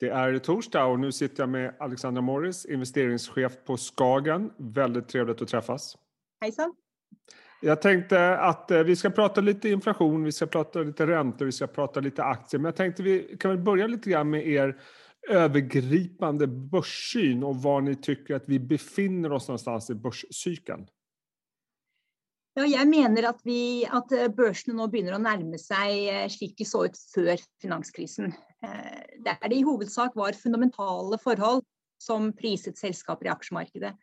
Det är torsdag och nu sitter jag med Alexandra Morris, investeringschef på Skagen. Väldigt trevligt att träffas. Hejsan. Jag tänkte att eh, vi ska prata lite inflation, vi ska prata lite räntor, vi ska prata lite aktier. Men jag tänkte vi kan väl börja lite grann med er övergripande börssyn och var ni tycker att vi befinner oss någonstans i börscykeln. Ja, jeg mener at, vi, at eh, børsene nå begynner å nærme seg eh, slik de så ut før finanskrisen. Eh, Der det i hovedsak var fundamentale forhold som priset selskaper i aksjemarkedet.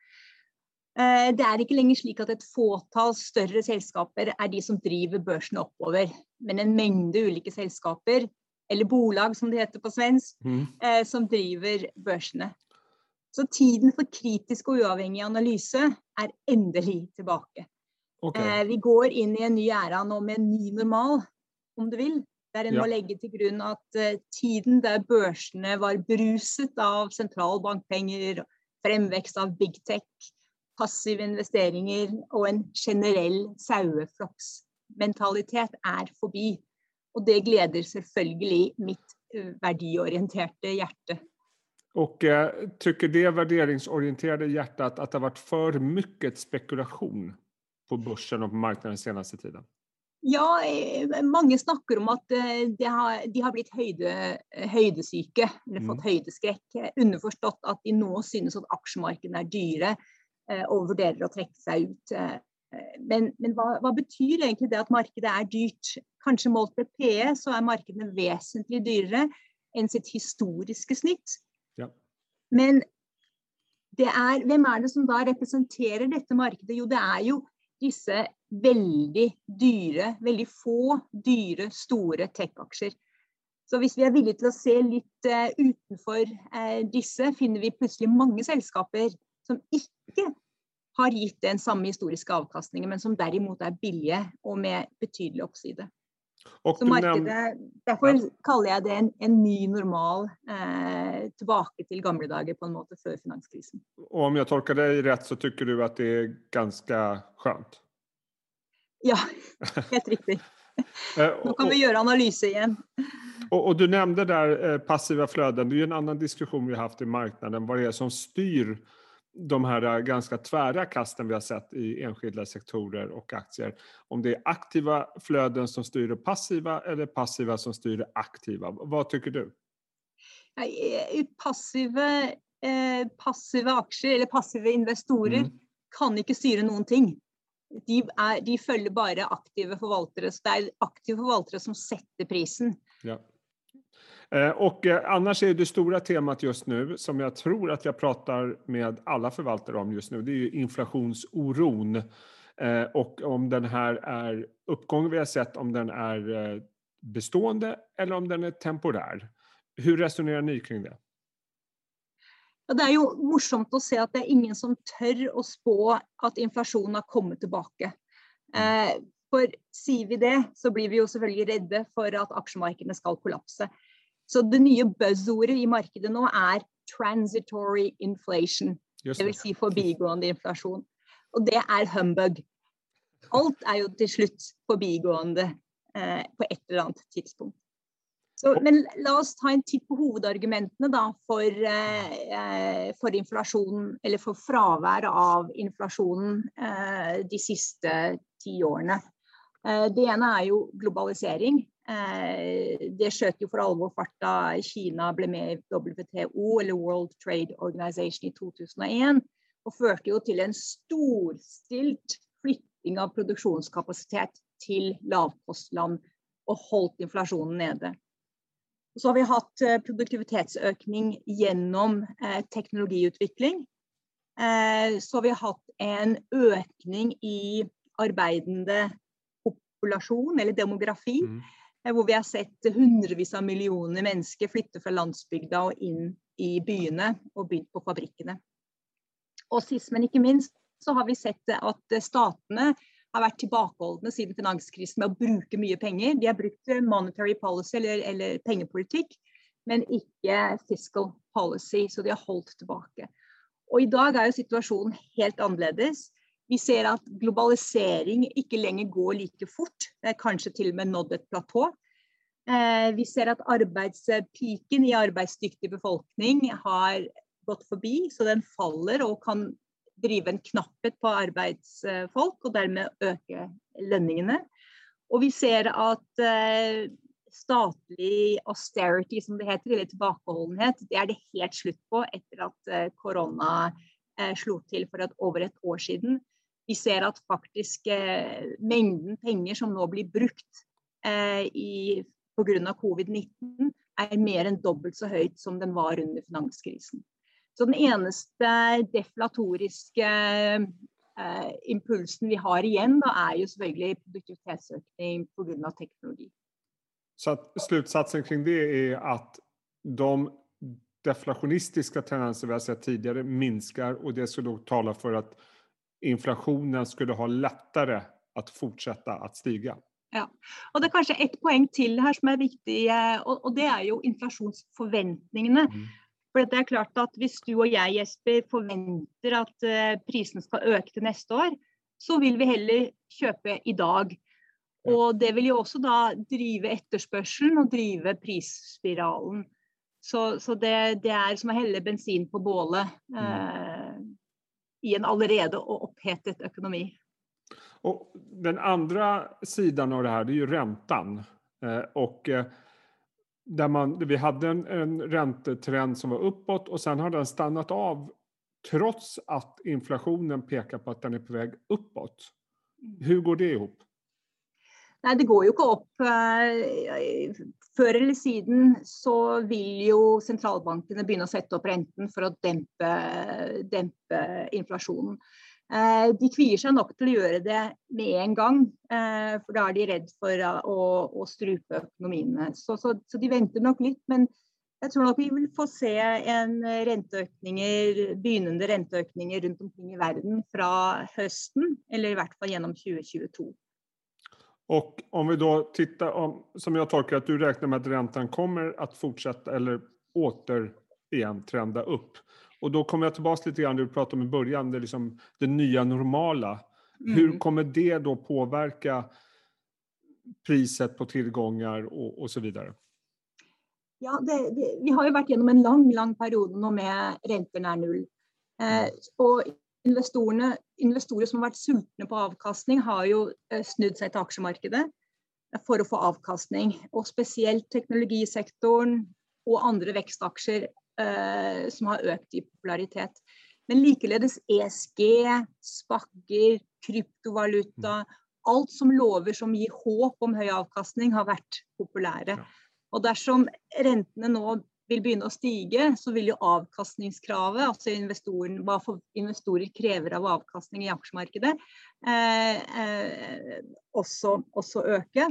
Det er ikke lenger slik at et fåtall større selskaper er de som driver børsene oppover, men en mengde ulike selskaper, eller bolag som det heter på svensk, Mm. som driver børsene. Så tiden for kritisk og uavhengig analyse er endelig tilbake. Okej. Eh, vi går inn i en ny æra nå med en ny normal, om du vil. Der en Ja. må legge til grunn at eh, tiden der børsene var bruset av sentralbankpenger, fremvekst av big tech, passive investeringer og en generell saueflokksmentalitet er forbi. Og det gleder selvfølgelig mitt eh, verdiorienterte hjerte. Og eh, det värderingsorienterade hjertet at det har vært for mye spekulation på børsen og på markedet den seneste tiden? Ja, eh, mange snakker om at de har, de har blitt høyde, høydesyke, eller fått Mm. høydeskrekk. Eh, Underforstått at de nå synes at aksjemarkedene er dyre eh, og vurderer å trekke seg ut. eh, Men, men hva, hva betyr egentlig det at markedet er dyrt? Kanskje målt med PE så er markedene vesentlig dyrere enn sitt historiske snitt. Ja. Men det er, hvem er det som da representerer dette markedet? Jo, det er jo disse veldig dyre, veldig få dyre, store tech-aksjer. Så hvis vi er villige til å se litt uh, utenfor uh, disse, finner vi plutselig mange selskaper som ikke har gitt den samme historiske avkastningen, men som derimot er billige og med betydelig oppside. Och Så markedet, Derfor kaller jeg det en, en ny normal eh, tilbake til gamle dager på en måte før finanskrisen. Og om jeg tolker deg rett, så syns du at det er ganske skjønt? Ja, helt riktig. Eh, Nå kan vi gjøre analyse igjen. Og, og, du nevnte der eh, passiva fløden. Det er en annen diskusjon vi har haft i marknaden. Hva det er som styr de här eh, ganska tvära kasten vi har sett i enskilda sektorer och aktier. Om det är aktiva flöden som styr det passiva eller passiva som styr det aktiva. Vad tycker du? Nei, eh, Passive, eh, passiva aktier eller passive investorer Mm. kan ikke styre noen ting. De, er, de følger bare aktive forvaltere. Så det er aktive forvaltere som setter prisen. Ja. Eh, Och eh, annars är det stora temat just nu, som jag tror att jag pratar med alla förvaltare om just nu, det är ju inflationsoron. Eh, Och om den här är uppgången vi har sett, om den är bestående eller om den är temporär. Hur resonerar ni kring det? Ja, det er jo morsomt å se at det er ingen som tør å spå at inflasjonen har kommet tilbake. Eh, for sier vi det, så blir vi jo selvfølgelig redde for at aksjemarkedene skal kollapse. Så det nye buzzordet i markedet nå er transitory inflation. Det. vil si forbigående inflasjon. Og det er humbug. Alt er jo til slutt forbigående eh, på et eller annet tidspunkt. Så, men la oss ta en titt på hovedargumentene da, for, eh, eh, for inflasjonen, eller for fraværet av inflasjonen eh, de siste ti årene. Eh, det ene er jo globalisering. Eh, det skjøt jo for alvor fart da Kina ble med i WTO, eller World Trade Organization, i 2001. Og førte jo til en storstilt flytting av produksjonskapasitet til lavkostland. Og holdt inflasjonen nede. Så har vi hatt eh, produktivitetsøkning gjennom eh, teknologiutvikling. Så har vi hatt en økning i arbeidende populasjon, eller demografi. Mm. Eh, Hvor vi har sett hundrevis av millioner mennesker flytte fra landsbygda og inn i byene og begynt på fabrikkene. Og sist, men ikke minst, så har vi sett at statene har vært tilbakeholdne siden finanskrisen med å bruke mye penger. De har brukt eh, monetary policy eller, eller pengepolitikk, men ikke fiscal policy, så de har holdt tilbake. Og i dag er jo situasjonen helt annerledes. Vi ser at globalisering ikke lenger går like fort. Det er kanskje til og med nådd et platå. Eh, vi ser at arbeidspiken i arbeidsdyktig befolkning har gått forbi, så den faller og kan drive en knapphet på arbeidsfolk, og dermed øke lønningene. Og vi ser at eh, statlig austerity, som det heter, eller tilbakeholdenhet, det er det helt slutt på etter at eh, korona slo til for over et år siden. Vi ser at faktisk eh, mengden penger som nå blir brukt eh, pga. covid-19, er mer enn dobbelt så høyt som den var under finanskrisen. Så den eneste deflatoriske eh, impulsen vi har igjen, da, er jo selvfølgelig produktivitetsøkning pga. teknologi. Så slutsatsen kring det er at de deflationistiske tendenser vi har sett tidligere, minsker, og det skulle tale for at inflasjonen skulle ha lettere å fortsette å stige. Ja, og Det er kanskje ett poeng til her som er viktig, eh, og, og det er jo inflasjonsforventningene. Mm. For det er klart at Hvis du og jeg Jesper, forventer at uh, prisene skal øke til neste år, så vil vi heller kjøpe i dag. Og Det vil jo også da drive etterspørselen og drive prisspiralen. Så, så det, det, er som å helle bensin på bålet uh, i en allerede opphetet økonomi. Og den andre siden av det her, det er jo renten. Eh, og der man, vi hadde en, en rentetrend som var oppåt, og sen har den stannet av trots at inflationen peker på at den er på vei oppåt. Hvordan Hur går det ihop? Nei, det går jo ikke opp. Eh, før eller siden så vil jo sentralbankene begynne å sette opp renten for å dempe, dempe inflasjonen. Eh, de kvier seg nok til å gjøre det med en gang, eh, for da er de redd for å, å strupe økonomiene. Så, så, så, de venter nok litt, men jeg tror nok vi vil få se en renteøkninger, begynnende renteøkninger rundt omkring i verden fra høsten, eller i hvert fall gjennom 2022. Og om vi da tittar, om, som jeg tolker at du regner med at renten kommer å fortsette eller åter igjen trenda opp. Och då kommer jag tillbaka lite grann det du pratade om i början, det, liksom, det nya normala. Mm. Hur kommer det då påverka priset på tillgångar og och så vidare? Ja, det, det, vi har jo vært gjennom en lang lang periode nå med renter nær null. Eh, og investorer som har vært sultne på avkastning, har jo eh, snudd seg til aksjemarkedet for å få avkastning. Og spesielt teknologisektoren og andre vekstaksjer eh, som har økt i popularitet. Men likeledes ESG, spakker, kryptovaluta. Alt som lover som gir håp om høy avkastning, har vært populære. Og dersom rentene nå vil begynne å stige, så vil jo avkastningskravet, altså hva investorer krever av avkastning i aksjemarkedet, eh, eh, også, også, øke.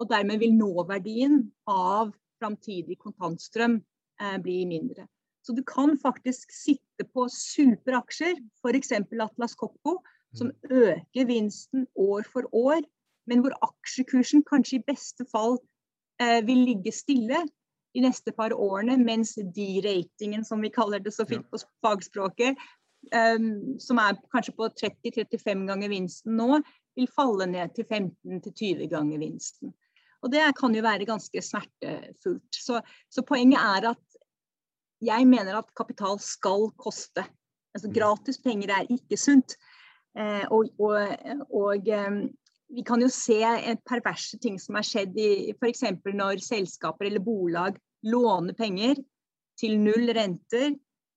Og dermed vil nåverdien av framtidig kontantstrøm Eh, blir mindre. Så du kan faktisk sitte på superaksjer, f.eks. Atlas Copco, som mm. øker vinsten år for år, men hvor aksjekursen kanskje i beste fall eh, vil ligge stille de neste par årene, mens de-ratingen, som vi kaller det så fint på fagspråket, um, som er kanskje på 30-35 ganger vinsten nå, vil falle ned til 15-20 ganger vinsten. Og det kan jo være ganske smertefullt. Så, så, poenget er at jeg mener at kapital skal koste. Altså, mm. gratis penger er ikke sunt. Eh, og, og, og eh, vi kan jo se perverse ting som har skjedd i f.eks. når selskaper eller bolag låner penger til null renter,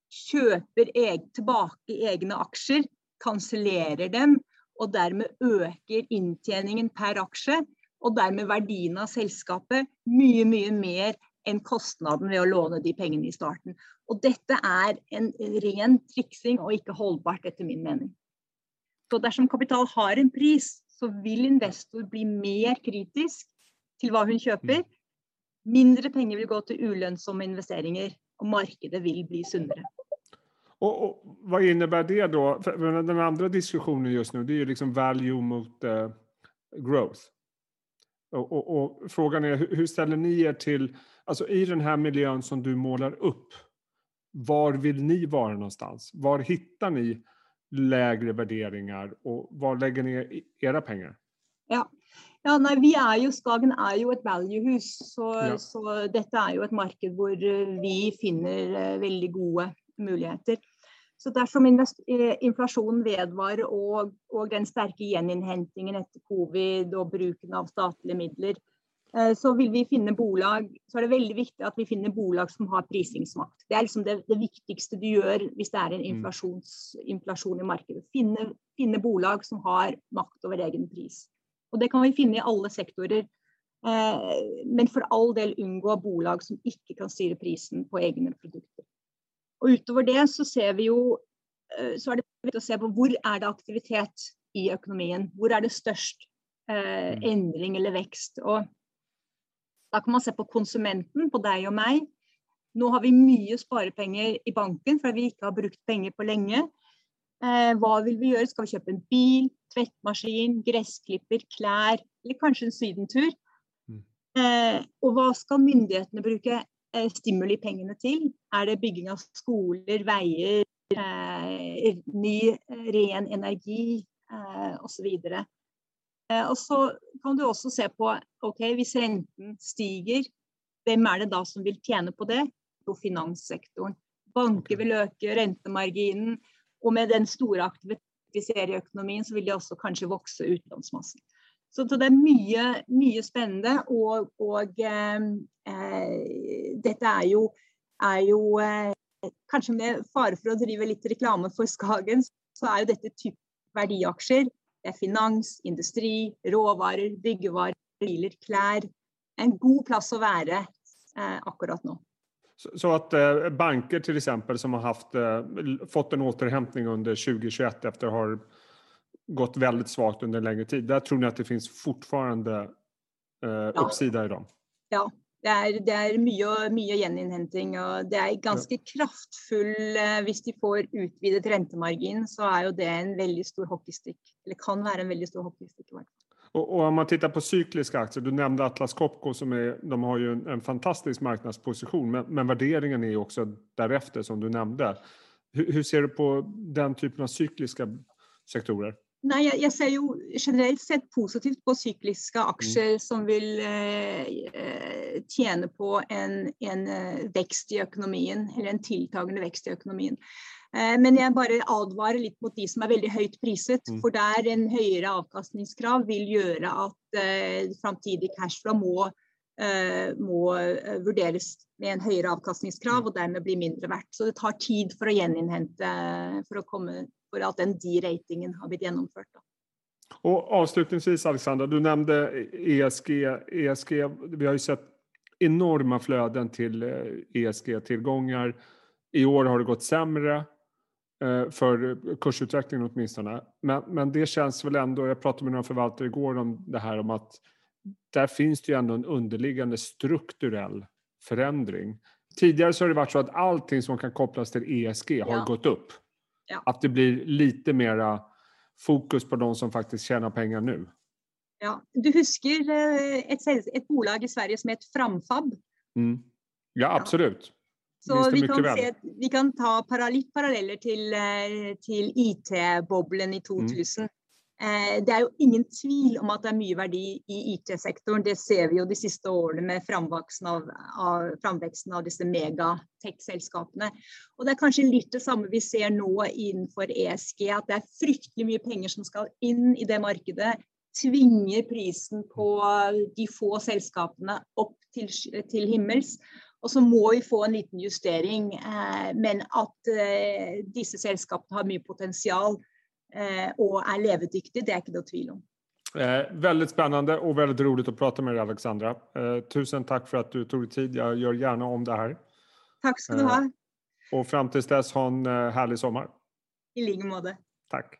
kjøper eg, tilbake egne aksjer, kansellerer dem og dermed øker inntjeningen per aksje og dermed verdien av selskapet mye, mye mer enn kostnaden ved å låne de pengene i starten. Og dette er en ren triksing og ikke holdbart, etter min mening. Så dersom kapital har en pris, så vil investor bli mer kritisk til hva hun kjøper. Mindre penger vil gå til ulønnsomme investeringer, og markedet vil bli sunnere. Og, og, hva innebærer det da? Den andre diskusjonen just nå, det er jo liksom value mot uh, growth. Og, og, og frågan är, hur ställer ni er till, alltså i den här miljön som du målar upp, var vill ni vara någonstans? Var hittar ni lägre värderingar och var lägger ni era pengar? Ja, Ja, nei, vi er jo, Skagen er jo et valuehus, så, ja. så, dette er jo et marked hvor eh, vi finner uh, veldig gode muligheter. Så Dersom eh, inflasjonen vedvarer og, og, den sterke gjeninnhentingen etter covid og bruken av statlige midler, så vil vi finne bolag, så er det veldig viktig at vi finner bolag som har prisingsmakt. Det er liksom det, det viktigste du gjør hvis det er en mm. inflasjon i markedet. Finne, finne bolag som har makt over egen pris. Og det kan vi finne i alle sektorer. Eh, men for all del unngå bolag som ikke kan styre prisen på egne produkter. Og utover det så ser vi jo eh, så er det viktig å se på hvor er det aktivitet i økonomien. Hvor er det størst eh, mm. endring eller vekst. Og da kan man se på konsumenten, på deg og meg. Nå har vi mye sparepenger i banken fordi vi ikke har brukt penger på lenge. Eh, hva vil vi gjøre? Skal vi kjøpe en bil, tvettmaskin, gressklipper, klær eller kanskje en sydentur? Mm. Eh, og hva skal myndighetene bruke eh, stimulipengene til? Er det bygging av skoler, veier, eh, ny eh, ren energi eh, osv.? Eh, og så kan du også se på ok, hvis renten stiger, hvem er det da som vil tjene på det? På finanssektoren. Banker vil øke rentemarginen. Og med den store aktiviteten vi ser i økonomien, så vil de også kanskje vokse utlånsmassen. Så, det er mye, mye spennende. Og, og eh, eh, dette er jo, er jo eh, Kanskje med fare for å drive litt reklame for Skagen, så er jo dette type verdiaksjer. Det er finans, industri, råvarer, byggevarer, biler, klær. En god plass å være eh, akkurat nå. Så at eh, banker til eksempel, som har haft, eh, fått en återhentning under 2021 etter å ha gått veldig svagt under en lengre tid. der tror ni at det finns fortfarande eh, uppsida i dem? Ja, det er, det er mye, mye, gjeninnhenting. og Det er ganske kraftfull Hvis de får utvidet rentemargin, så er jo det en veldig stor hockeystikk. Eller kan være en veldig stor hockeystikk. Og, og om man tittar på sykliske aktier, du nevnte Atlas Copco som er, de har jo en, en fantastisk marknadsposition, men, men, vurderingen er jo også deretter, som du nevnte. Hur, hur, ser du på den typen av sykliske sektorer? Nei, jeg, jeg, ser jo generelt sett positivt på sykliske aksjer mm. som vil eh, eh, tjene på en, en, eh, vekst i økonomien, eller en tiltagende vekst i økonomien. Eh, men jeg bare advarer litt mot de som er veldig høyt priset. Mm. For der en høyere avkastningskrav vil gjøre at eh, framtidig cashflow må, eh, må uh, vurderes med en høyere avkastningskrav, og dermed bli mindre verdt. Så det tar tid for å gjeninnhente for, å komme, for at den de-ratingen har blitt gjennomført. Da. Og avslutningsvis, Alexandra, du nevnte ESG. ESG. Vi har jo sett enorme fløden til ESG-tilganger. I år har det gått sämre. for för kursutvecklingen åtminstone. Men, men det känns väl ändå, jag pratade med några förvaltare igår om det här om att där finns det ju ändå en underliggande strukturell förändring. Tidigare så har det varit så att allting som kan kopplas till ESG har ja. gått upp. Ja. Att det blir lite mer fokus på de som faktiskt tjänar pengar nu. Ja, Du husker eh, ett, ett bolag i Sverige som heter Framfab? Mm. Ja, absolut. Så vi kan, se, vi kan, ta litt paralleller til, eh, til IT-boblen i 2000. Mm. Eh, det er jo ingen tvil om at det er mye verdi i IT-sektoren. Det ser vi jo de siste årene med framveksten av, av, framveksten av disse megatech-selskapene. Og Det er kanskje litt det samme vi ser nå innenfor ESG, at det er fryktelig mye penger som skal inn i det markedet. Tvinger prisen på de få selskapene opp til, til himmels. Og så må vi få en liten justering. Eh, men at eh, disse selskapene har mye potensial og er levedyktig. det er ikke noe tvil om. Eh, veldig spennende og veldig rolig å prate med deg, Alexandra. Eh, tusen takk for at du tok tid. Jeg gjør gjerne om det her. Takk skal du ha. og fram til dess, ha en herlig sommer. I like måte. Takk.